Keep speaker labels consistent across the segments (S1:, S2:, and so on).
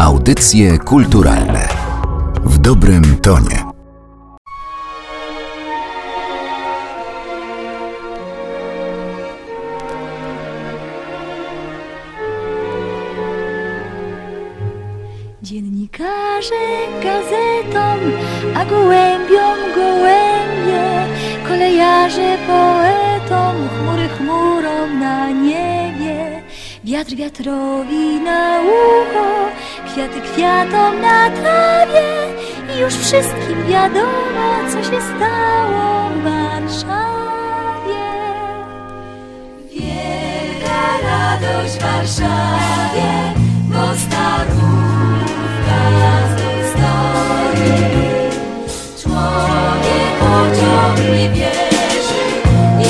S1: Audycje kulturalne. W dobrym tonie.
S2: Dziennikarze gazetom, a gołębiom gołębie, kolejarze poetom, chmury chmurom na niebie, wiatr wiatrowi na kwiaty kwiatom na trawie już wszystkim wiadomo, co się stało w Warszawie. Wielka radość w Warszawie, bo starówka znów stoi. Człowiek oczom nie wierzy i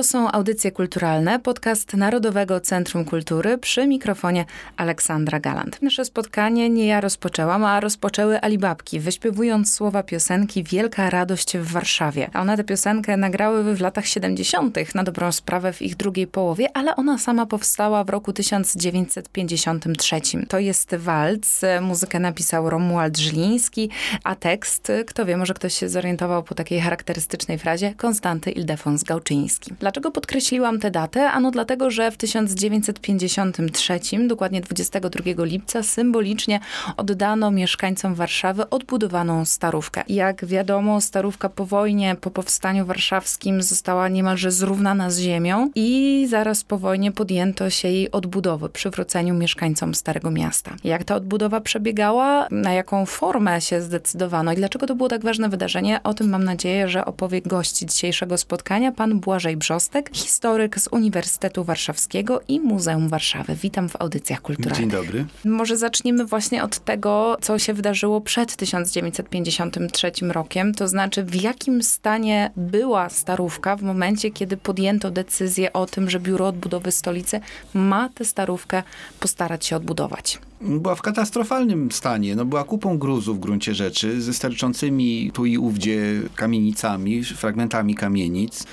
S3: To są audycje kulturalne, podcast Narodowego Centrum Kultury przy mikrofonie Aleksandra Galant. Nasze spotkanie nie ja rozpoczęłam, a rozpoczęły Alibabki, wyśpiewując słowa piosenki Wielka Radość w Warszawie. A one tę piosenkę nagrały w latach 70., na dobrą sprawę w ich drugiej połowie, ale ona sama powstała w roku 1953. To jest walc, muzykę napisał Romuald Żyliński, a tekst, kto wie, może ktoś się zorientował po takiej charakterystycznej frazie, Konstanty Ildefons Gałczyński. Dlaczego podkreśliłam tę datę? Ano dlatego, że w 1953, dokładnie 22 lipca, symbolicznie oddano mieszkańcom Warszawy odbudowaną starówkę. Jak wiadomo, starówka po wojnie, po powstaniu warszawskim została niemalże zrównana z ziemią i zaraz po wojnie podjęto się jej odbudowy, przywróceniu mieszkańcom Starego Miasta. Jak ta odbudowa przebiegała, na jaką formę się zdecydowano i dlaczego to było tak ważne wydarzenie, o tym mam nadzieję, że opowie gość dzisiejszego spotkania, pan Błażej Brzostek, historyk z Uniwersytetu Warszawskiego i Muzeum Warszawy. Witam w audycjach kulturalnych.
S4: Dzień dobry.
S3: Może zacznijmy właśnie od tego, co się wydarzyło przed 1953 rokiem, to znaczy w jakim stanie była Starówka w momencie, kiedy podjęto decyzję o tym, że Biuro Odbudowy Stolicy ma tę Starówkę postarać się odbudować.
S4: Była w katastrofalnym stanie. No, była kupą gruzów w gruncie rzeczy, ze sterczącymi tu i ówdzie kamienicami, fragmentami kamienic.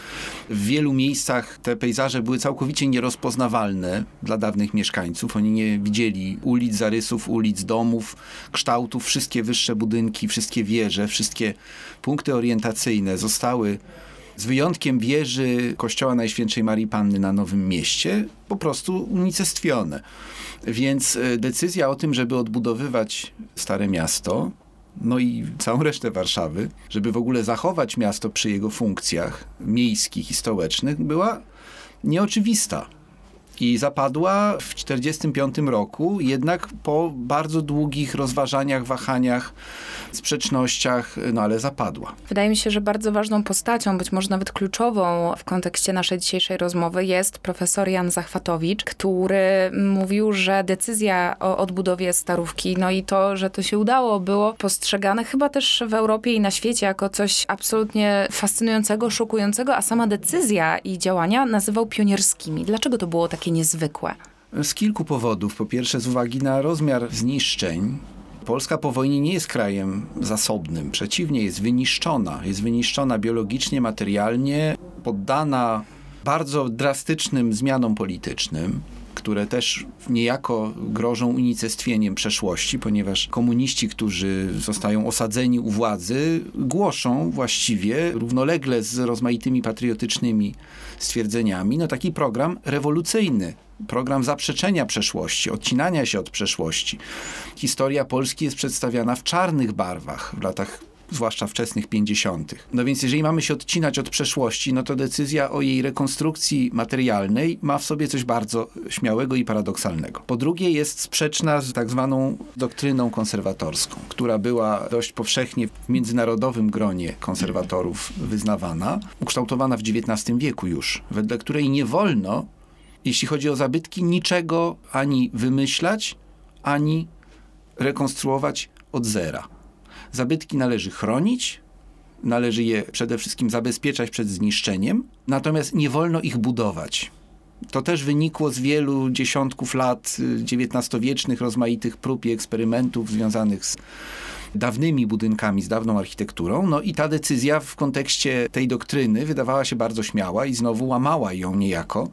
S4: W wielu miejscach te pejzaże były całkowicie nierozpoznawalne dla dawnych mieszkańców. Oni nie widzieli ulic, zarysów ulic, domów, kształtów. Wszystkie wyższe budynki, wszystkie wieże, wszystkie punkty orientacyjne zostały z wyjątkiem wieży kościoła Najświętszej Marii Panny na Nowym Mieście, po prostu unicestwione. Więc e, decyzja o tym, żeby odbudowywać Stare Miasto, no i całą resztę Warszawy, żeby w ogóle zachować miasto przy jego funkcjach miejskich i stołecznych, była nieoczywista. I zapadła w 1945 roku, jednak po bardzo długich rozważaniach, wahaniach, sprzecznościach, no ale zapadła.
S3: Wydaje mi się, że bardzo ważną postacią, być może nawet kluczową w kontekście naszej dzisiejszej rozmowy jest profesor Jan Zachwatowicz, który mówił, że decyzja o odbudowie Starówki, no i to, że to się udało, było postrzegane chyba też w Europie i na świecie jako coś absolutnie fascynującego, szokującego, a sama decyzja i działania nazywał pionierskimi. Dlaczego to było takie niezwykłe?
S4: Z kilku powodów. Po pierwsze, z uwagi na rozmiar zniszczeń. Polska po wojnie nie jest krajem zasobnym. Przeciwnie, jest wyniszczona. Jest wyniszczona biologicznie, materialnie, poddana bardzo drastycznym zmianom politycznym które też niejako grożą unicestwieniem przeszłości, ponieważ komuniści, którzy zostają osadzeni u władzy, głoszą właściwie równolegle z rozmaitymi patriotycznymi stwierdzeniami, no taki program rewolucyjny, program zaprzeczenia przeszłości, odcinania się od przeszłości. Historia Polski jest przedstawiana w czarnych barwach w latach zwłaszcza wczesnych 50. No więc jeżeli mamy się odcinać od przeszłości, no to decyzja o jej rekonstrukcji materialnej ma w sobie coś bardzo śmiałego i paradoksalnego. Po drugie jest sprzeczna z tak zwaną doktryną konserwatorską, która była dość powszechnie w międzynarodowym gronie konserwatorów wyznawana, ukształtowana w XIX wieku już, wedle której nie wolno, jeśli chodzi o zabytki, niczego ani wymyślać, ani rekonstruować od zera. Zabytki należy chronić, należy je przede wszystkim zabezpieczać przed zniszczeniem, natomiast nie wolno ich budować. To też wynikło z wielu dziesiątków lat y, XIX-wiecznych rozmaitych prób i eksperymentów związanych z dawnymi budynkami, z dawną architekturą. No i ta decyzja w kontekście tej doktryny wydawała się bardzo śmiała i znowu łamała ją niejako.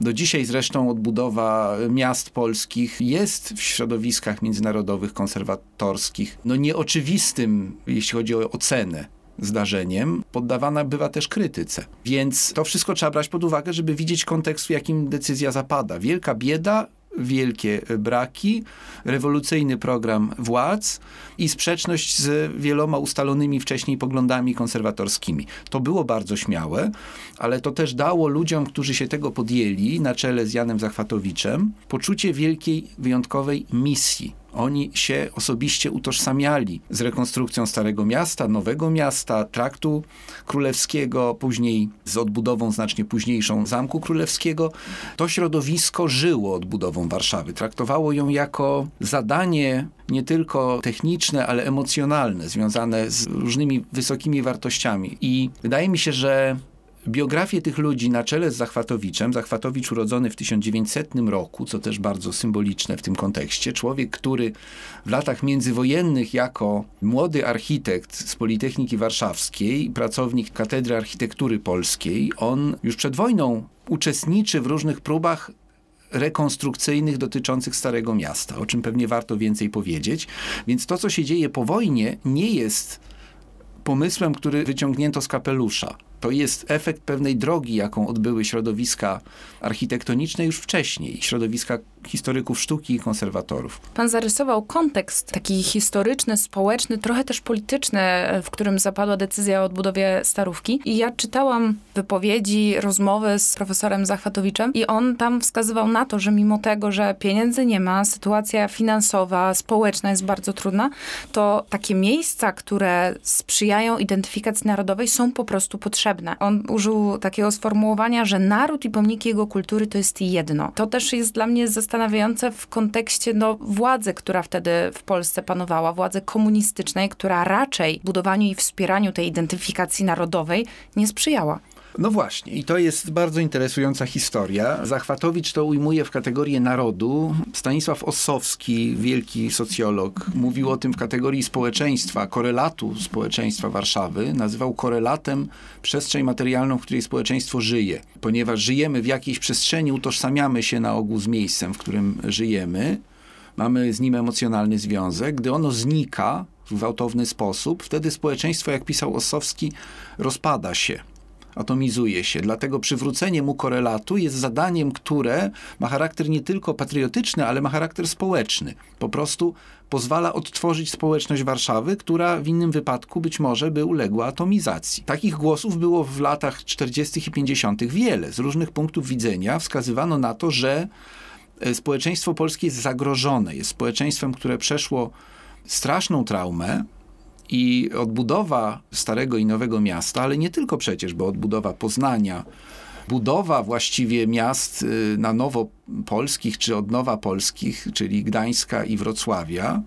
S4: Do dzisiaj zresztą odbudowa miast polskich jest w środowiskach międzynarodowych, konserwatorskich, no nieoczywistym, jeśli chodzi o ocenę zdarzeniem, poddawana bywa też krytyce. Więc to wszystko trzeba brać pod uwagę, żeby widzieć kontekst, w jakim decyzja zapada. Wielka bieda, wielkie braki, rewolucyjny program władz i sprzeczność z wieloma ustalonymi wcześniej poglądami konserwatorskimi. To było bardzo śmiałe, ale to też dało ludziom, którzy się tego podjęli, na czele z Janem Zachwatowiczem, poczucie wielkiej, wyjątkowej misji oni się osobiście utożsamiali z rekonstrukcją Starego Miasta, Nowego Miasta, Traktu Królewskiego, później z odbudową znacznie późniejszą Zamku Królewskiego. To środowisko żyło odbudową Warszawy. Traktowało ją jako zadanie nie tylko techniczne, ale emocjonalne, związane z różnymi wysokimi wartościami. I wydaje mi się, że biografię tych ludzi na czele z Zachwatowiczem, Zachwatowicz urodzony w 1900 roku, co też bardzo symboliczne w tym kontekście, człowiek, który w latach międzywojennych jako młody architekt z Politechniki Warszawskiej, pracownik Katedry Architektury Polskiej, on już przed wojną uczestniczy w różnych próbach rekonstrukcyjnych dotyczących Starego Miasta, o czym pewnie warto więcej powiedzieć. Więc to, co się dzieje po wojnie, nie jest pomysłem, który wyciągnięto z kapelusza. To jest efekt pewnej drogi, jaką odbyły środowiska architektoniczne już wcześniej, środowiska historyków sztuki i konserwatorów.
S3: Pan zarysował kontekst taki historyczny, społeczny, trochę też polityczny, w którym zapadła decyzja o odbudowie Starówki. I ja czytałam wypowiedzi, rozmowy z profesorem Zachwatowiczem i on tam wskazywał na to, że mimo tego, że pieniędzy nie ma, sytuacja finansowa, społeczna jest bardzo trudna, to takie miejsca, które sprzyjają identyfikacji narodowej są po prostu potrzebne. On użył takiego sformułowania, że naród i pomniki jego kultury to jest jedno. To też jest dla mnie zastanawiające w kontekście no, władzy, która wtedy w Polsce panowała, władzy komunistycznej, która raczej budowaniu i wspieraniu tej identyfikacji narodowej nie sprzyjała.
S4: No właśnie, i to jest bardzo interesująca historia. Zachwatowicz to ujmuje w kategorię narodu. Stanisław Ossowski, wielki socjolog, mówił o tym w kategorii społeczeństwa, korelatu społeczeństwa Warszawy. Nazywał korelatem przestrzeń materialną, w której społeczeństwo żyje. Ponieważ żyjemy w jakiejś przestrzeni, utożsamiamy się na ogół z miejscem, w którym żyjemy. Mamy z nim emocjonalny związek. Gdy ono znika w gwałtowny sposób, wtedy społeczeństwo, jak pisał Ossowski, rozpada się atomizuje się. Dlatego przywrócenie mu korelatu jest zadaniem, które ma charakter nie tylko patriotyczny, ale ma charakter społeczny. Po prostu pozwala odtworzyć społeczność Warszawy, która w innym wypadku być może by uległa atomizacji. Takich głosów było w latach 40. i 50. wiele. Z różnych punktów widzenia wskazywano na to, że e, społeczeństwo polskie jest zagrożone. Jest społeczeństwem, które przeszło straszną traumę, i odbudowa Starego i Nowego Miasta, ale nie tylko przecież, bo odbudowa Poznania, budowa właściwie miast y, na nowo polskich czy od nowa polskich, czyli Gdańska i Wrocławia,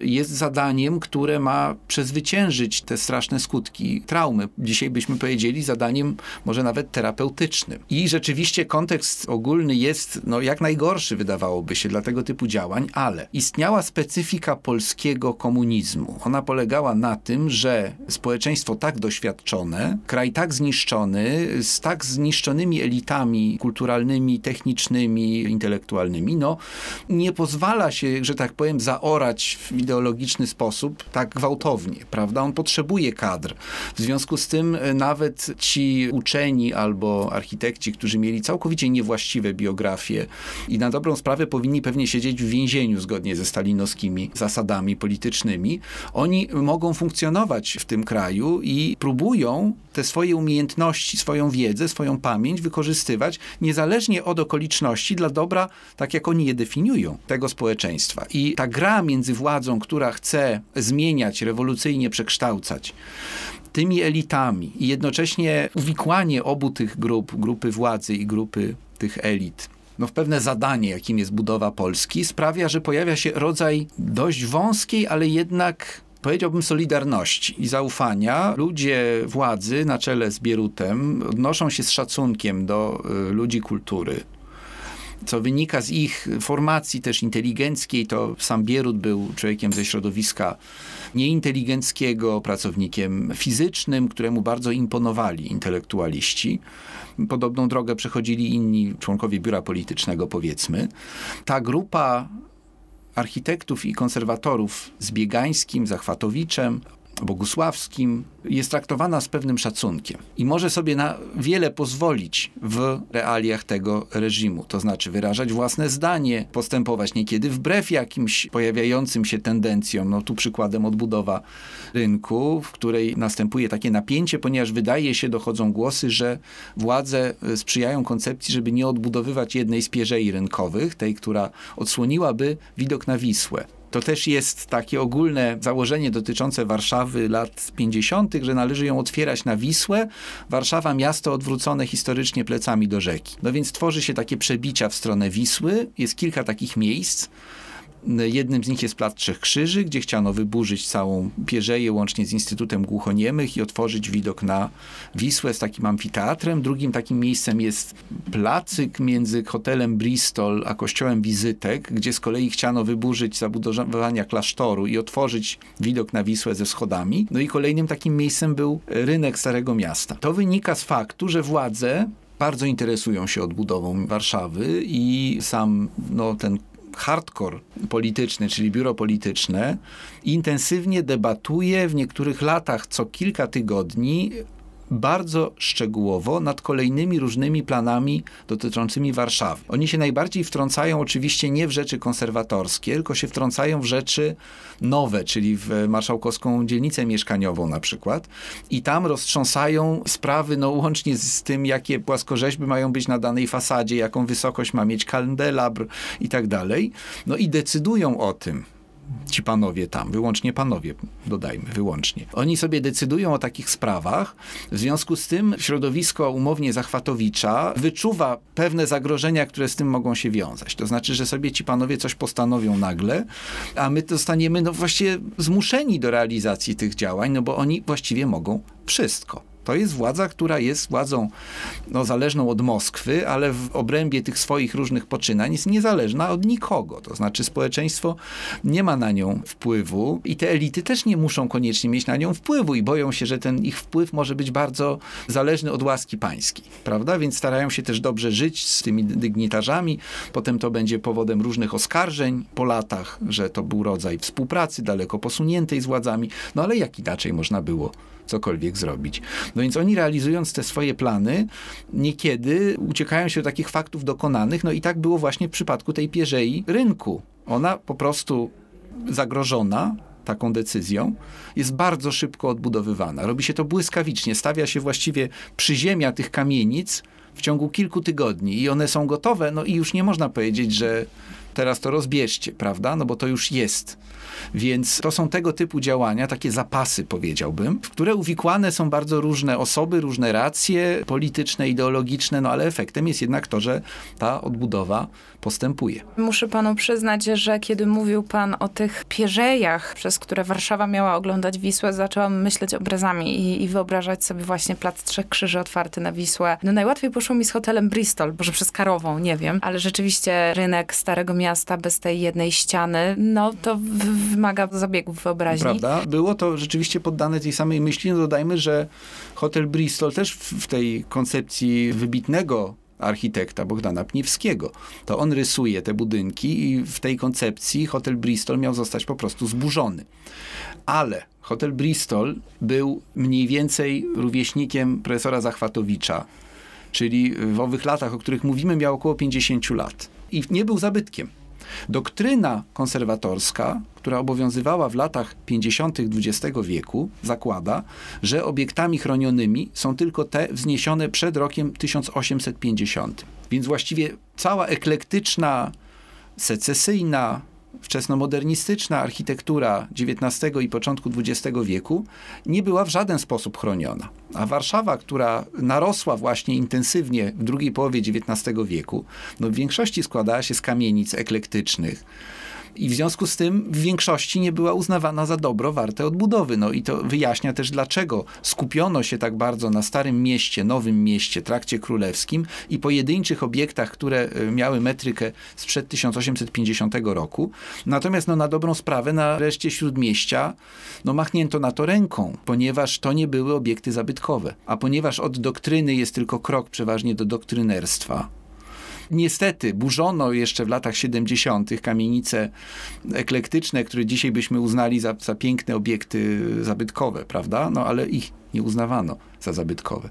S4: jest zadaniem, które ma przezwyciężyć te straszne skutki traumy. Dzisiaj byśmy powiedzieli zadaniem może nawet terapeutycznym. I rzeczywiście kontekst ogólny jest no, jak najgorszy, wydawałoby się, dla tego typu działań, ale istniała specyfika polskiego komunizmu. Ona polegała na tym, że społeczeństwo tak doświadczone, kraj tak zniszczony, z tak zniszczonymi elitami kulturalnymi, technicznymi, intelektualnymi, no nie pozwala się, że tak powiem, zaorać w ideologiczny sposób tak gwałtownie, prawda? On potrzebuje kadr. W związku z tym e, nawet ci uczeni albo architekci, którzy mieli całkowicie niewłaściwe biografie i na dobrą sprawę powinni pewnie siedzieć w więzieniu zgodnie ze stalinowskimi zasadami politycznymi, oni mogą funkcjonować w tym kraju i próbują te swoje umiejętności, swoją wiedzę, swoją pamięć wykorzystywać niezależnie od okoliczności dla dobra, tak jak oni je definiują, tego społeczeństwa. I ta gra między władzą, która chce zmieniać, rewolucyjnie przekształcać, tymi elitami i jednocześnie uwikłanie obu tych grup, grupy władzy i grupy tych elit, no w pewne zadanie, jakim jest budowa Polski, sprawia, że pojawia się rodzaj dość wąskiej, ale jednak powiedziałbym, solidarności i zaufania. Ludzie władzy na czele z Bierutem odnoszą się z szacunkiem do y, ludzi kultury. Co wynika z ich formacji też inteligenckiej, to sam Bierut był człowiekiem ze środowiska nieinteligenckiego, pracownikiem fizycznym, któremu bardzo imponowali intelektualiści. Podobną drogę przechodzili inni członkowie biura politycznego, powiedzmy. Ta grupa architektów i konserwatorów z Biegańskim, Zachwatowiczem, Bogusławskim jest traktowana z pewnym szacunkiem i może sobie na wiele pozwolić w realiach tego reżimu. To znaczy wyrażać własne zdanie, postępować niekiedy wbrew jakimś pojawiającym się tendencjom. No tu przykładem odbudowa rynku, w której następuje takie napięcie, ponieważ wydaje się, dochodzą głosy, że władze sprzyjają koncepcji, żeby nie odbudowywać jednej z pierzei rynkowych, tej, która odsłoniłaby widok na Wisłę. To też jest takie ogólne założenie dotyczące Warszawy lat 50., że należy ją otwierać na Wisłę. Warszawa, miasto odwrócone historycznie plecami do rzeki. No więc tworzy się takie przebicia w stronę Wisły. Jest kilka takich miejsc. Jednym z nich jest Plac Trzech Krzyży, gdzie chciano wyburzyć całą pierzeję łącznie z Instytutem Głuchoniemych i otworzyć widok na Wisłę z takim amfiteatrem. Drugim takim miejscem jest placyk między hotelem Bristol a kościołem Wizytek, gdzie z kolei chciano wyburzyć zabudowania klasztoru i otworzyć widok na Wisłę ze schodami. No i kolejnym takim miejscem był rynek Starego Miasta. To wynika z faktu, że władze bardzo interesują się odbudową Warszawy i sam no, ten hardcore polityczny, czyli biuro polityczne, intensywnie debatuje w niektórych latach co kilka tygodni bardzo szczegółowo nad kolejnymi różnymi planami dotyczącymi Warszawy. Oni się najbardziej wtrącają oczywiście nie w rzeczy konserwatorskie, tylko się wtrącają w rzeczy nowe, czyli w marszałkowską dzielnicę mieszkaniową na przykład i tam roztrząsają sprawy, no łącznie z tym, jakie płaskorzeźby mają być na danej fasadzie, jaką wysokość ma mieć kandelabr i tak dalej. No i decydują o tym, ci panowie tam, wyłącznie panowie, dodajmy, wyłącznie. Oni sobie decydują o takich sprawach. W związku z tym środowisko umownie Zachwatowicza wyczuwa pewne zagrożenia, które z tym mogą się wiązać. To znaczy, że sobie ci panowie coś postanowią nagle, a my zostaniemy no właściwie zmuszeni do realizacji tych działań, no bo oni właściwie mogą wszystko. To jest władza, która jest władzą no, zależną od Moskwy, ale w obrębie tych swoich różnych poczynań jest niezależna od nikogo. To znaczy społeczeństwo nie ma na nią wpływu i te elity też nie muszą koniecznie mieć na nią wpływu i boją się, że ten ich wpływ może być bardzo zależny od łaski pańskiej, prawda? Więc starają się też dobrze żyć z tymi dygnitarzami. Potem to będzie powodem różnych oskarżeń po latach, że to był rodzaj współpracy daleko posuniętej z władzami. No ale jak inaczej można było cokolwiek zrobić. No więc oni realizując te swoje plany, niekiedy uciekają się do takich faktów dokonanych, no i tak było właśnie w przypadku tej pierzei rynku. Ona po prostu zagrożona taką decyzją, jest bardzo szybko odbudowywana. Robi się to błyskawicznie, stawia się właściwie przyziemia tych kamienic w ciągu kilku tygodni i one są gotowe, no i już nie można powiedzieć, że teraz to rozbierzcie, prawda? No bo to już jest. Więc to są tego typu działania, takie zapasy powiedziałbym, w które uwikłane są bardzo różne osoby, różne racje polityczne, ideologiczne, no ale efektem jest jednak to, że ta odbudowa postępuje.
S3: Muszę panu przyznać, że kiedy mówił pan o tych pierzejach, przez które Warszawa miała oglądać Wisłę, zaczęłam myśleć obrazami i, i wyobrażać sobie właśnie Plac Trzech Krzyży otwarty na Wisłę. No najłatwiej poszło mi z hotelem Bristol, może przez Karową, nie wiem, ale rzeczywiście rynek Starego Miasta bez tej jednej ściany, no to w- wymaga zabiegów wyobraźni.
S4: Prawda? Było to rzeczywiście poddane tej samej myśli. No dodajmy, że hotel Bristol też w, tej koncepcji wybitnego architekta Bogdana Pniewskiego. To on rysuje te budynki i w tej koncepcji hotel Bristol miał zostać po prostu zburzony. Ale hotel Bristol był mniej więcej rówieśnikiem profesora Zachwatowicza, czyli w owych latach, o których mówimy, miał około 50 lat. I nie był zabytkiem. Doktryna konserwatorska, która obowiązywała w latach 50. XX wieku, zakłada, że obiektami chronionymi są tylko te wzniesione przed rokiem 1850. Więc właściwie cała eklektyczna, secesyjna, wczesnomodernistyczna architektura XIX i początku XX wieku nie była w żaden sposób chroniona. A Warszawa, która narosła właśnie intensywnie w drugiej połowie XIX wieku, no w większości składała się z kamienic eklektycznych, I w związku z tym w większości nie była uznawana za dobro warte odbudowy. No i to wyjaśnia też dlaczego skupiono się tak bardzo na Starym Mieście, Nowym Mieście, Trakcie Królewskim i pojedynczych obiektach, które e, miały metrykę sprzed 1850 roku. Natomiast no, na dobrą sprawę na reszcie Śródmieścia no, machnięto na to ręką, ponieważ to nie były obiekty zabytkowe. A ponieważ od doktryny jest tylko krok przeważnie do doktrynerstwa, Niestety, burzono jeszcze w latach 70. kamienice eklektyczne, które dzisiaj byśmy uznali za, za piękne obiekty zabytkowe, prawda? No ale ich nie uznawano za zabytkowe.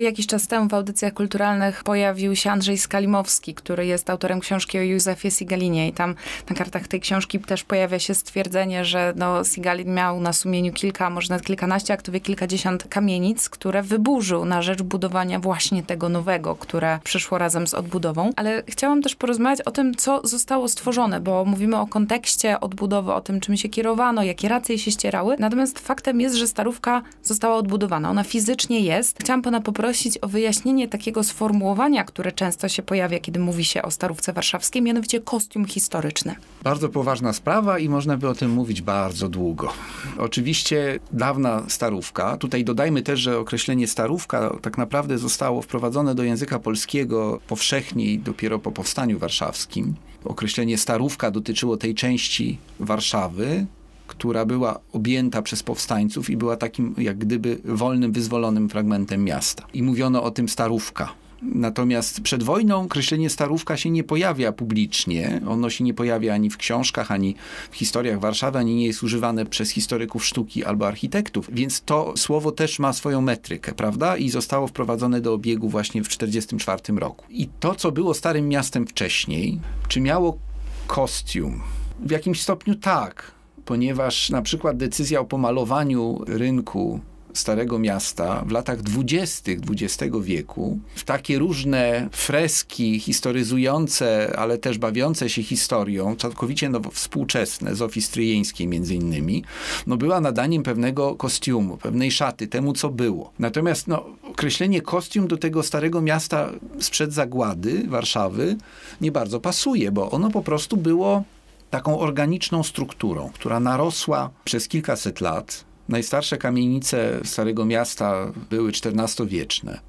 S3: Jakiś czas temu w audycjach kulturalnych pojawił się Andrzej Skalimowski, który jest autorem książki o Józefie Sigalinie i tam na kartach tej książki też pojawia się stwierdzenie, że no, Sigalin miał na sumieniu kilka, może nawet kilkanaście, a kto wie kilkadziesiąt kamienic, które wyburzył na rzecz budowania właśnie tego nowego, które przyszło razem z odbudową. Ale chciałam też porozmawiać o tym, co zostało stworzone, bo mówimy o kontekście odbudowy, o tym, czym się kierowano, jakie racje się ścierały. Natomiast faktem jest, że starówka została odbudowana. Ona fizycznie jest. Chciałam pana poprosić o wyjaśnienie takiego sformułowania, które często się pojawia, kiedy mówi się o Starówce Warszawskiej, mianowicie kostium historyczny.
S4: Bardzo poważna sprawa i można by o tym mówić bardzo długo. Oczywiście dawna starówka, tutaj dodajmy też, że określenie starówka tak naprawdę zostało wprowadzone do języka polskiego powszechniej dopiero po powstaniu warszawskim. Określenie starówka dotyczyło tej części Warszawy, która była objęta przez powstańców i była takim jak gdyby wolnym, wyzwolonym fragmentem miasta. I mówiono o tym starówka. Natomiast przed wojną określenie starówka się nie pojawia publicznie. Ono się nie pojawia ani w książkach, ani w historiach Warszawy, ani nie jest używane przez historyków sztuki albo architektów. Więc to słowo też ma swoją metrykę, prawda? I zostało wprowadzone do obiegu właśnie w 1944 roku. I to, co było Starym Miastem wcześniej, czy miało kostium? W jakimś stopniu tak ponieważ na przykład decyzja o pomalowaniu rynku Starego Miasta w latach dwudziestych XX wieku w takie różne freski historyzujące, ale też bawiące się historią, całkowicie nowo, współczesne, Zofii Stryjeńskiej między innymi, no była nadaniem pewnego kostiumu, pewnej szaty temu, co było. Natomiast no, określenie kostium do tego Starego Miasta sprzed zagłady Warszawy nie bardzo pasuje, bo ono po prostu było taką organiczną strukturą, która narosła przez kilkaset lat. Najstarsze kamienice Starego Miasta były XIV-wieczne.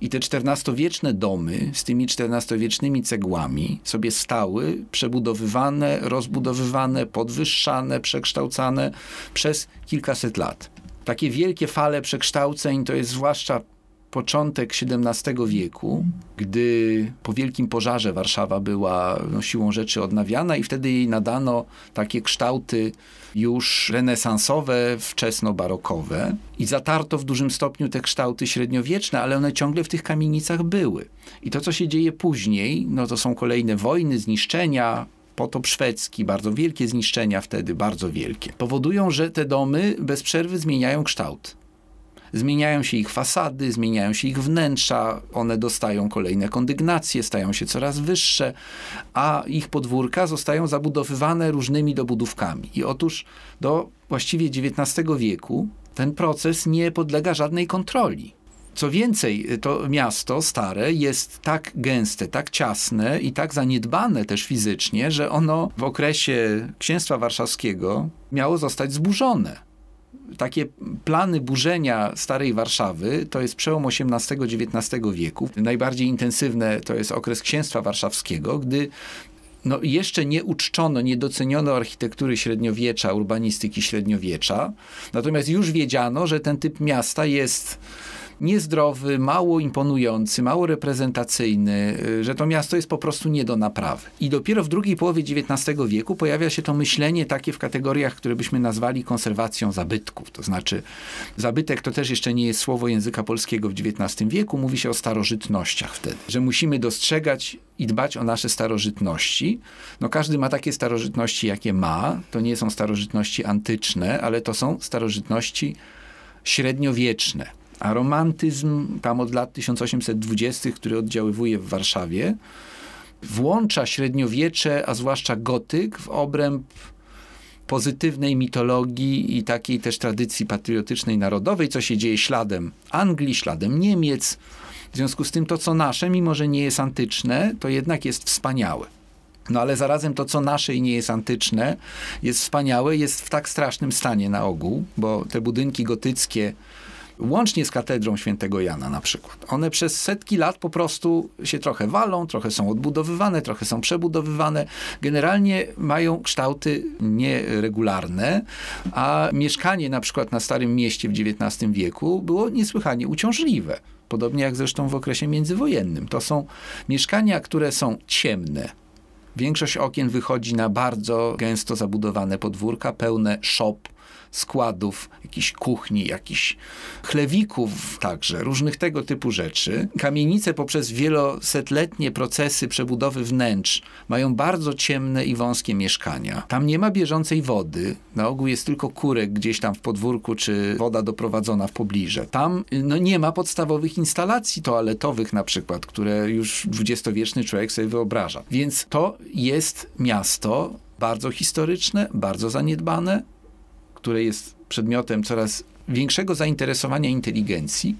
S4: I te XIV-wieczne domy z tymi XIV-wiecznymi cegłami sobie stały, przebudowywane, rozbudowywane, podwyższane, przekształcane przez kilkaset lat. Takie wielkie fale przekształceń to jest zwłaszcza początek XVII wieku, gdy po wielkim pożarze Warszawa była no, siłą rzeczy odnawiana i wtedy jej nadano takie kształty już renesansowe, wczesno-barokowe i zatarto w dużym stopniu te kształty średniowieczne, ale one ciągle w tych kamienicach były. I to, co się dzieje później, no to są kolejne wojny, zniszczenia, potop szwedzki, bardzo wielkie zniszczenia wtedy, bardzo wielkie, powodują, że te domy bez przerwy zmieniają kształt. Zmieniają się ich fasady, zmieniają się ich wnętrza, one dostają kolejne kondygnacje, stają się coraz wyższe, a ich podwórka zostają zabudowywane różnymi dobudówkami. I otóż do właściwie XIX wieku ten proces nie podlega żadnej kontroli. Co więcej, to miasto stare jest tak gęste, tak ciasne i tak zaniedbane też fizycznie, że ono w okresie księstwa warszawskiego miało zostać zburzone takie plany burzenia Starej Warszawy to jest przełom XVIII-XIX wieku. Najbardziej intensywne to jest okres Księstwa Warszawskiego, gdy no, jeszcze nie uczczono, nie doceniono architektury średniowiecza, urbanistyki średniowiecza. Natomiast już wiedziano, że ten typ miasta jest niezdrowy, mało imponujący, mało reprezentacyjny, y, że to miasto jest po prostu nie do naprawy. I dopiero w drugiej połowie XIX wieku pojawia się to myślenie takie w kategoriach, które byśmy nazwali konserwacją zabytków. To znaczy, zabytek to też jeszcze nie jest słowo języka polskiego w XIX wieku, mówi się o starożytnościach wtedy, że musimy dostrzegać i dbać o nasze starożytności. No każdy ma takie starożytności, jakie ma. To nie są starożytności antyczne, ale to są starożytności średniowieczne. A romantyzm tam od lat 1820, który oddziaływuje w Warszawie, włącza średniowiecze, a zwłaszcza gotyk w obręb pozytywnej mitologii i takiej też tradycji patriotycznej, narodowej, co się dzieje śladem Anglii, śladem Niemiec, W związku z tym to, co nasze, mimo że nie jest antyczne, to jednak jest wspaniałe. No ale zarazem to, co nasze i nie jest antyczne, jest wspaniałe, jest w tak strasznym stanie na ogół, bo te budynki gotyckie, łącznie z katedrą świętego Jana na przykład, one przez setki lat po prostu się trochę walą, trochę są odbudowywane, trochę są przebudowywane. Generalnie mają kształty nieregularne, a mieszkanie na przykład na Starym Mieście w XIX wieku było niesłychanie uciążliwe. Podobnie jak zresztą w okresie międzywojennym. To są mieszkania, które są ciemne, Większość okien wychodzi na bardzo gęsto zabudowane podwórka, pełne szop, składów, jakichś kuchni, jakichś chlewików także, różnych tego typu rzeczy. Kamienice poprzez wielosetletnie procesy przebudowy wnętrz mają bardzo ciemne i wąskie mieszkania. Tam nie ma bieżącej wody, na ogół jest tylko kurek gdzieś tam w podwórku, czy woda doprowadzona w pobliże. Tam no, nie ma podstawowych instalacji toaletowych na przykład, które już dwudziestowieczny człowiek sobie wyobraża. Więc to jest miasto bardzo historyczne, bardzo zaniedbane, które jest przedmiotem coraz większego zainteresowania inteligencji,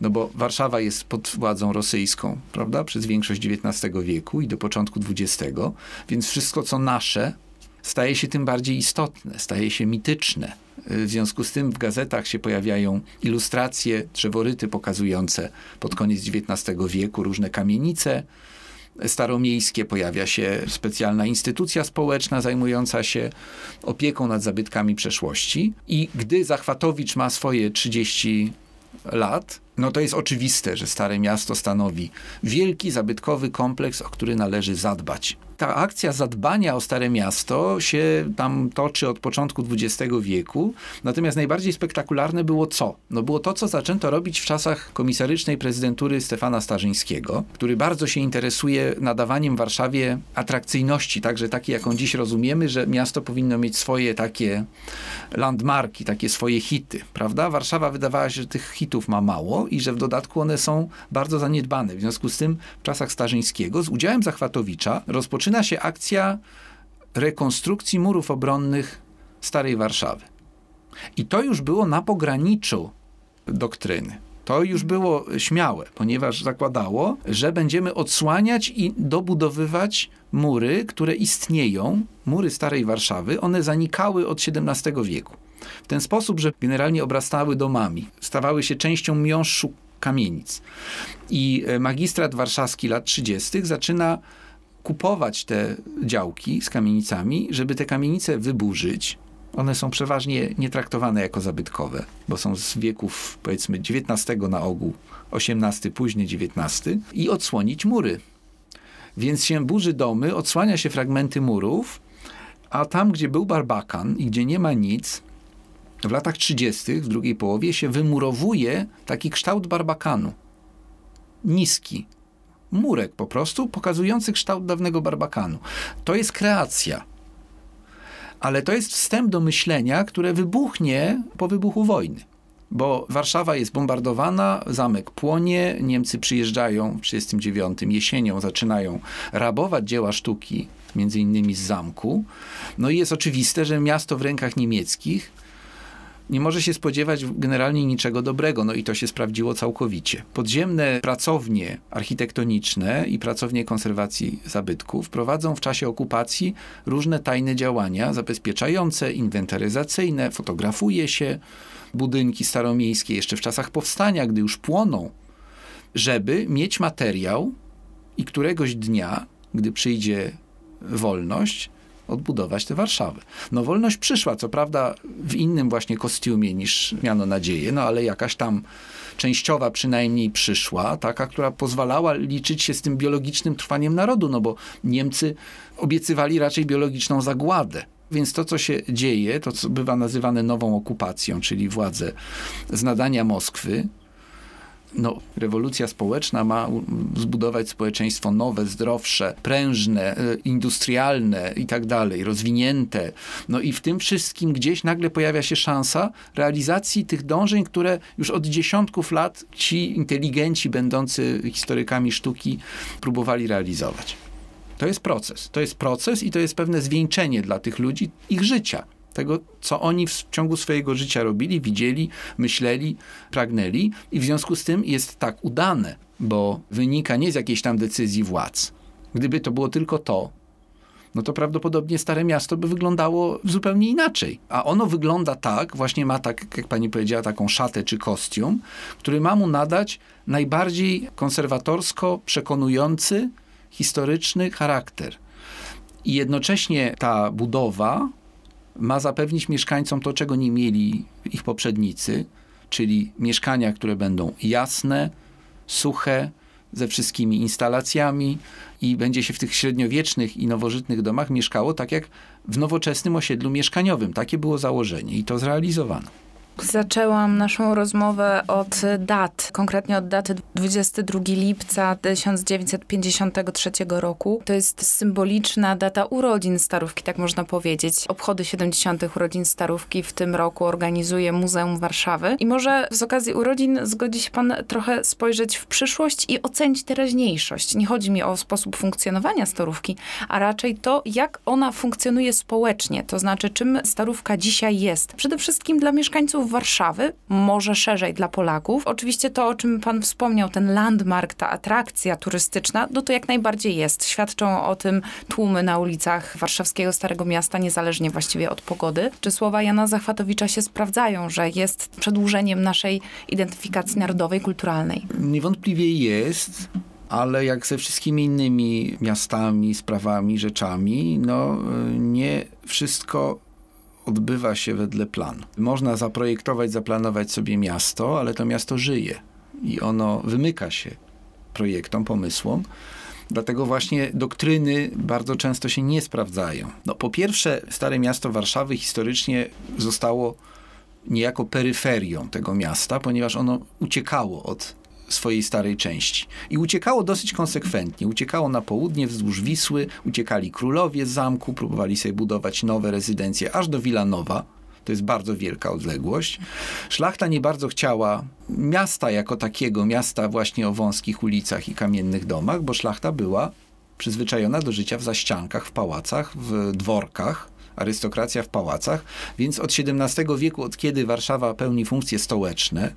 S4: no bo Warszawa jest pod władzą rosyjską, prawda, przez większość XIX wieku i do początku XX, więc wszystko, co nasze, staje się tym bardziej istotne, staje się mityczne. W związku z tym w gazetach się pojawiają ilustracje, drzeworyty pokazujące pod koniec XIX wieku różne kamienice, staromiejskie, pojawia się specjalna instytucja społeczna zajmująca się opieką nad zabytkami przeszłości. I gdy Zachwatowicz ma swoje 30 lat, no to jest oczywiste, że Stare Miasto stanowi wielki zabytkowy kompleks, o który należy zadbać. Ta akcja zadbania o Stare Miasto się tam toczy od początku XX wieku, natomiast najbardziej spektakularne było co? No było to, co zaczęto robić w czasach komisarycznej prezydentury Stefana Starzyńskiego, który bardzo się interesuje nadawaniem Warszawie atrakcyjności, także takiej, jaką dziś rozumiemy, że miasto powinno mieć swoje takie landmarki, takie swoje hity, prawda? Warszawa wydawała się, że tych hitów ma mało i że w dodatku one są bardzo zaniedbane. W związku z tym w czasach Starzyńskiego z udziałem Zachwatowicza rozpoczyna się akcja rekonstrukcji murów obronnych Starej Warszawy. I to już było na pograniczu doktryny. To już było śmiałe, ponieważ zakładało, że będziemy odsłaniać i dobudowywać mury, które istnieją, mury Starej Warszawy. One zanikały od XVII wieku. W ten sposób, że generalnie obrastały domami, stawały się częścią miąższu kamienic. I magistrat warszawski lat 30. zaczyna kupować te działki z kamienicami, żeby te kamienice wyburzyć. One są przeważnie nietraktowane jako zabytkowe, bo są z wieków powiedzmy XIX na ogół, XVIII, późny XIX i odsłonić mury. Więc się burzy domy, odsłania się fragmenty murów, a tam, gdzie był barbakan i gdzie nie ma nic, w latach 30., w drugiej połowie, się wymurowuje taki kształt barbakanu. Niski. Murek po prostu, pokazujący kształt dawnego barbakanu. To jest kreacja. Ale to jest wstęp do myślenia, które wybuchnie po wybuchu wojny. Bo Warszawa jest bombardowana, zamek płonie, Niemcy przyjeżdżają w 1939 jesienią, zaczynają rabować dzieła sztuki, między innymi z zamku. No i jest oczywiste, że miasto w rękach niemieckich nie może się spodziewać generalnie niczego dobrego, no i to się sprawdziło całkowicie. Podziemne pracownie architektoniczne i pracownie konserwacji zabytków prowadzą w czasie okupacji różne tajne działania zabezpieczające, inwentaryzacyjne, fotografuje się budynki staromiejskie jeszcze w czasach powstania, gdy już płoną, żeby mieć materiał i któregoś dnia, gdy przyjdzie wolność, odbudować tę Warszawę. No wolność przyszła, co prawda w innym właśnie kostiumie niż miano nadzieję, no ale jakaś tam częściowa przynajmniej przyszła, taka, która pozwalała liczyć się z tym biologicznym trwaniem narodu, no bo Niemcy obiecywali raczej biologiczną zagładę. Więc to, co się dzieje, to co bywa nazywane nową okupacją, czyli władze z nadania Moskwy, no, rewolucja społeczna ma zbudować społeczeństwo nowe, zdrowsze, prężne, e, industrialne i tak dalej, rozwinięte. No i w tym wszystkim gdzieś nagle pojawia się szansa realizacji tych dążeń, które już od dziesiątków lat ci inteligenci będący historykami sztuki próbowali realizować. To jest proces. To jest proces i to jest pewne zwieńczenie dla tych ludzi ich życia tego, co oni w ciągu swojego życia robili, widzieli, myśleli, pragnęli i w związku z tym jest tak udane, bo wynika nie z jakiejś tam decyzji władz. Gdyby to było tylko to, no to prawdopodobnie Stare Miasto by wyglądało zupełnie inaczej. A ono wygląda tak, właśnie ma tak, jak pani powiedziała, taką szatę czy kostium, który ma mu nadać najbardziej konserwatorsko przekonujący, historyczny charakter. I jednocześnie ta budowa ma zapewnić mieszkańcom to, czego nie mieli ich poprzednicy, czyli mieszkania, które będą jasne, suche, ze wszystkimi instalacjami i będzie się w tych średniowiecznych i nowożytnych domach mieszkało tak jak w nowoczesnym osiedlu mieszkaniowym. Takie było założenie i to zrealizowano.
S3: Zaczęłam naszą rozmowę od dat, konkretnie od daty 22 lipca 1953 roku. To jest symboliczna data urodzin Starówki, tak można powiedzieć. Obchody 70. urodzin Starówki w tym roku organizuje Muzeum Warszawy. I może z okazji urodzin zgodzi się pan trochę spojrzeć w przyszłość i ocenić teraźniejszość. Nie chodzi mi o sposób funkcjonowania Starówki, a raczej to, jak ona funkcjonuje społecznie. To znaczy, czym Starówka dzisiaj jest. Przede wszystkim dla mieszkańców Warszawy, może szerzej dla Polaków. Oczywiście to, o czym pan wspomniał, ten landmark, ta atrakcja turystyczna, no to jak najbardziej jest. Świadczą o tym tłumy na ulicach warszawskiego Starego Miasta, niezależnie właściwie od pogody. Czy słowa Jana Zachwatowicza się sprawdzają, że jest przedłużeniem naszej identyfikacji narodowej, kulturalnej?
S4: Niewątpliwie jest, ale jak ze wszystkimi innymi miastami, sprawami, rzeczami, no nie wszystko odbywa się wedle planu. Można zaprojektować, zaplanować sobie miasto, ale to miasto żyje i ono wymyka się projektom, pomysłom. Dlatego właśnie doktryny bardzo często się nie sprawdzają. No, po pierwsze, Stare Miasto Warszawy historycznie zostało niejako peryferią tego miasta, ponieważ ono uciekało od swojej starej części. I uciekało dosyć konsekwentnie. Uciekało na południe wzdłuż Wisły, uciekali królowie z zamku, próbowali sobie budować nowe rezydencje aż do Wilanowa. To jest bardzo wielka odległość. Szlachta nie bardzo chciała miasta jako takiego, miasta właśnie o wąskich ulicach i kamiennych domach, bo szlachta była przyzwyczajona do życia w zaściankach, w pałacach, w dworkach arystokracja w pałacach, więc od XVII wieku, od kiedy Warszawa pełni funkcje stołeczne,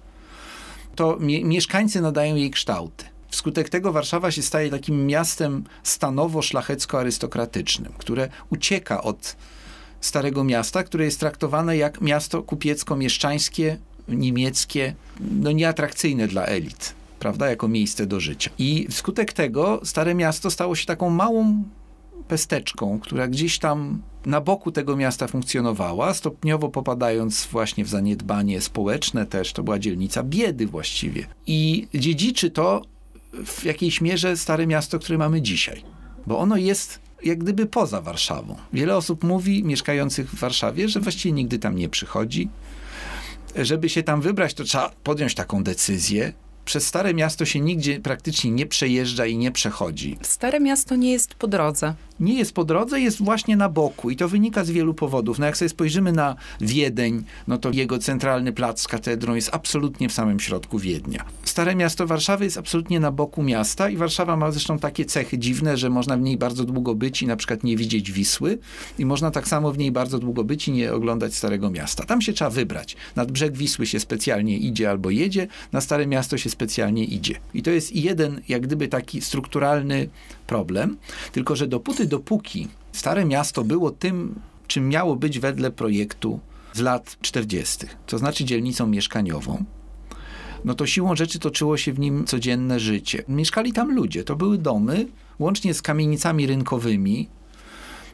S4: to mie mieszkańcy nadają jej kształty. Wskutek tego Warszawa się staje takim miastem stanowo-szlachecko-arystokratycznym, które ucieka od Starego Miasta, które jest traktowane jak miasto kupiecko-mieszczańskie, niemieckie, no nieatrakcyjne dla elit, prawda, jako miejsce do życia. I wskutek tego Stare Miasto stało się taką małą pesteczką, która gdzieś tam na boku tego miasta funkcjonowała, stopniowo popadając właśnie w zaniedbanie społeczne też. To była dzielnica biedy właściwie. I dziedziczy to w jakiejś mierze stare miasto, które mamy dzisiaj. Bo ono jest jak gdyby poza Warszawą. Wiele osób mówi, mieszkających w Warszawie, że właściwie nigdy tam nie przychodzi. Żeby się tam wybrać, to trzeba podjąć taką decyzję, przez Stare Miasto się nigdzie praktycznie nie przejeżdża i nie przechodzi.
S3: Stare Miasto nie jest po drodze.
S4: Nie jest po drodze, jest właśnie na boku i to wynika z wielu powodów. No jak sobie spojrzymy na Wiedeń, no to jego centralny plac z katedrą jest absolutnie w samym środku Wiednia. Stare Miasto Warszawy jest absolutnie na boku miasta i Warszawa ma zresztą takie cechy dziwne, że można w niej bardzo długo być i na przykład nie widzieć Wisły i można tak samo w niej bardzo długo być i nie oglądać Starego Miasta. Tam się trzeba wybrać. Nad brzeg Wisły się specjalnie idzie albo jedzie, na Stare Miasto się specjalnie idzie. I to jest jeden, jak gdyby taki strukturalny problem, tylko że dopóty, dopóki Stare Miasto było tym, czym miało być wedle projektu z lat 40., to znaczy dzielnicą mieszkaniową, no to siłą rzeczy toczyło się w nim codzienne życie. Mieszkali tam ludzie, to były domy, łącznie z kamienicami rynkowymi,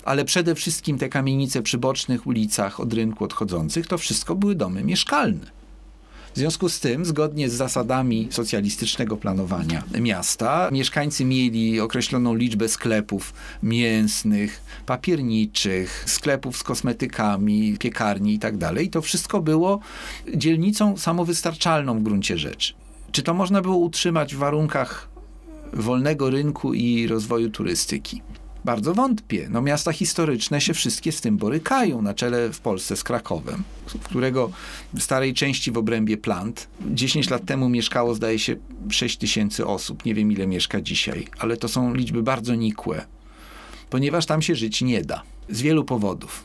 S4: ale przede wszystkim te kamienice przy bocznych ulicach od rynku odchodzących, to wszystko były domy mieszkalne. W związku z tym, zgodnie z zasadami socjalistycznego planowania miasta, mieszkańcy mieli określoną liczbę sklepów mięsnych, papierniczych, sklepów z kosmetykami, piekarni itd. I tak to wszystko było dzielnicą samowystarczalną w gruncie rzeczy. Czy to można było utrzymać w warunkach wolnego rynku i rozwoju turystyki? Bardzo wątpię. No, miasta historyczne się wszystkie z tym borykają, na czele w Polsce z Krakowem, którego w starej części w obrębie plant 10 lat temu mieszkało, zdaje się, 6 tysięcy osób. Nie wiem, ile mieszka dzisiaj, ale to są liczby bardzo nikłe, ponieważ tam się żyć nie da. Z wielu powodów.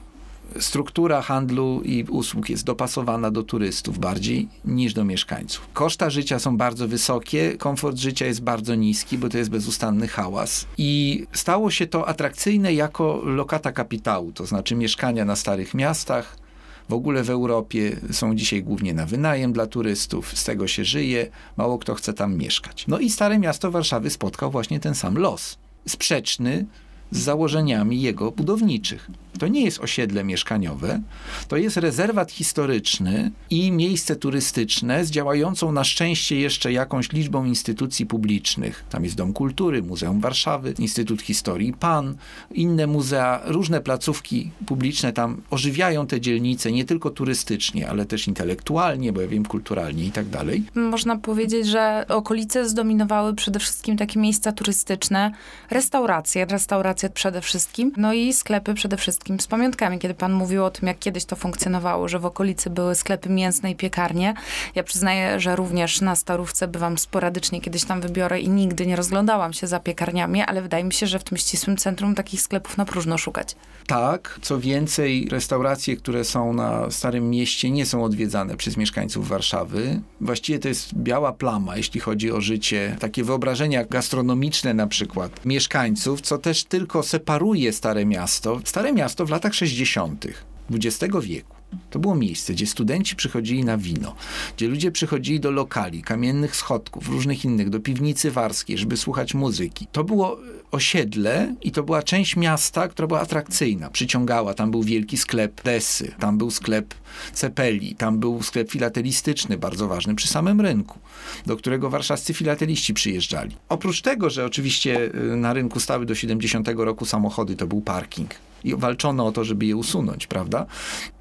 S4: Struktura handlu i usług jest dopasowana do turystów bardziej niż do mieszkańców. Koszta życia są bardzo wysokie, komfort życia jest bardzo niski, bo to jest bezustanny hałas. I stało się to atrakcyjne jako lokata kapitału, to znaczy mieszkania na starych miastach, w ogóle w Europie są dzisiaj głównie na wynajem dla turystów, z tego się żyje, mało kto chce tam mieszkać. No i Stare Miasto Warszawy spotkał właśnie ten sam los. Sprzeczny z założeniami jego budowniczych. To nie jest osiedle mieszkaniowe, to jest rezerwat historyczny i miejsce turystyczne z działającą na szczęście jeszcze jakąś liczbą instytucji publicznych. Tam jest Dom Kultury, Muzeum Warszawy, Instytut Historii PAN, inne muzea, różne placówki publiczne tam ożywiają te dzielnice nie tylko turystycznie, ale też intelektualnie, bo ja wiem, kulturalnie i tak dalej.
S3: Można powiedzieć, że okolice zdominowały przede wszystkim takie miejsca turystyczne, restauracje, restauracje przede wszystkim, no i sklepy przede wszystkim z pamiątkami. Kiedy pan mówił o tym, jak kiedyś to funkcjonowało, że w okolicy były sklepy mięsne i piekarnie, ja przyznaję, że również na Starówce bywam sporadycznie, kiedyś tam wybiorę i nigdy nie rozglądałam się za piekarniami, ale wydaje mi się, że w tym ścisłym centrum takich sklepów na próżno szukać.
S4: Tak, co więcej, restauracje, które są na Starym Mieście, nie są odwiedzane przez mieszkańców Warszawy. Właściwie to jest biała plama, jeśli chodzi o życie, takie wyobrażenia gastronomiczne na przykład mieszkańców, co też tylko separuje Stare Miasto. Stare Miasto w latach 60. XX wieku. To było miejsce, gdzie studenci przychodzili na wino, gdzie ludzie przychodzili do lokali, kamiennych schodków, różnych innych, do piwnicy warskiej, żeby słuchać muzyki. To było osiedle i to była część miasta, która była atrakcyjna, przyciągała. Tam był wielki sklep Desy, tam był sklep Cepeli, tam był sklep filatelistyczny, bardzo ważny, przy samym rynku, do którego warszawscy filateliści przyjeżdżali. Oprócz tego, że oczywiście y, na rynku stały do 70 roku samochody, to był parking i walczono o to, żeby je usunąć, prawda?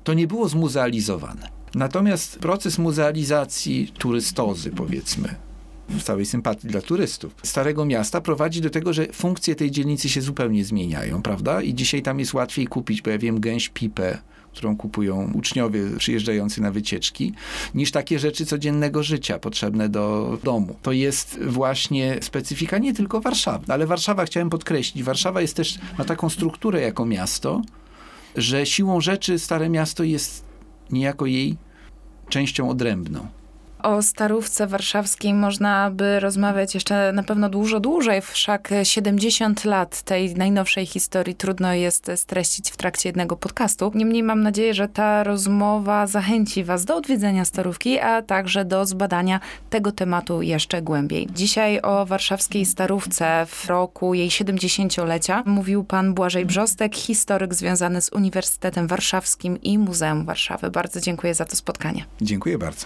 S4: To nie było zmuzealizowane. Natomiast proces muzealizacji turystozy, powiedzmy, w całej sympatii dla turystów. Starego Miasta prowadzi do tego, że funkcje tej dzielnicy się zupełnie zmieniają, prawda? I dzisiaj tam jest łatwiej kupić, bo ja wiem, gęś pipę, którą kupują uczniowie przyjeżdżający na wycieczki, niż takie rzeczy codziennego życia potrzebne do domu. To jest właśnie specyfika nie tylko Warszawy, ale Warszawa chciałem podkreślić. Warszawa jest też, ma taką strukturę jako miasto, że siłą rzeczy Stare Miasto jest niejako jej częścią odrębną.
S3: O Starówce Warszawskiej można by rozmawiać jeszcze na pewno dużo dłużej, wszak 70 lat tej najnowszej historii trudno jest streścić w trakcie jednego podcastu. Niemniej mam nadzieję, że ta rozmowa zachęci Was do odwiedzenia Starówki, a także do zbadania tego tematu jeszcze głębiej. Dzisiaj o warszawskiej Starówce w roku jej 70-lecia mówił pan Błażej Brzostek, historyk związany z Uniwersytetem Warszawskim i Muzeum Warszawy. Bardzo dziękuję za to spotkanie.
S4: Dziękuję bardzo.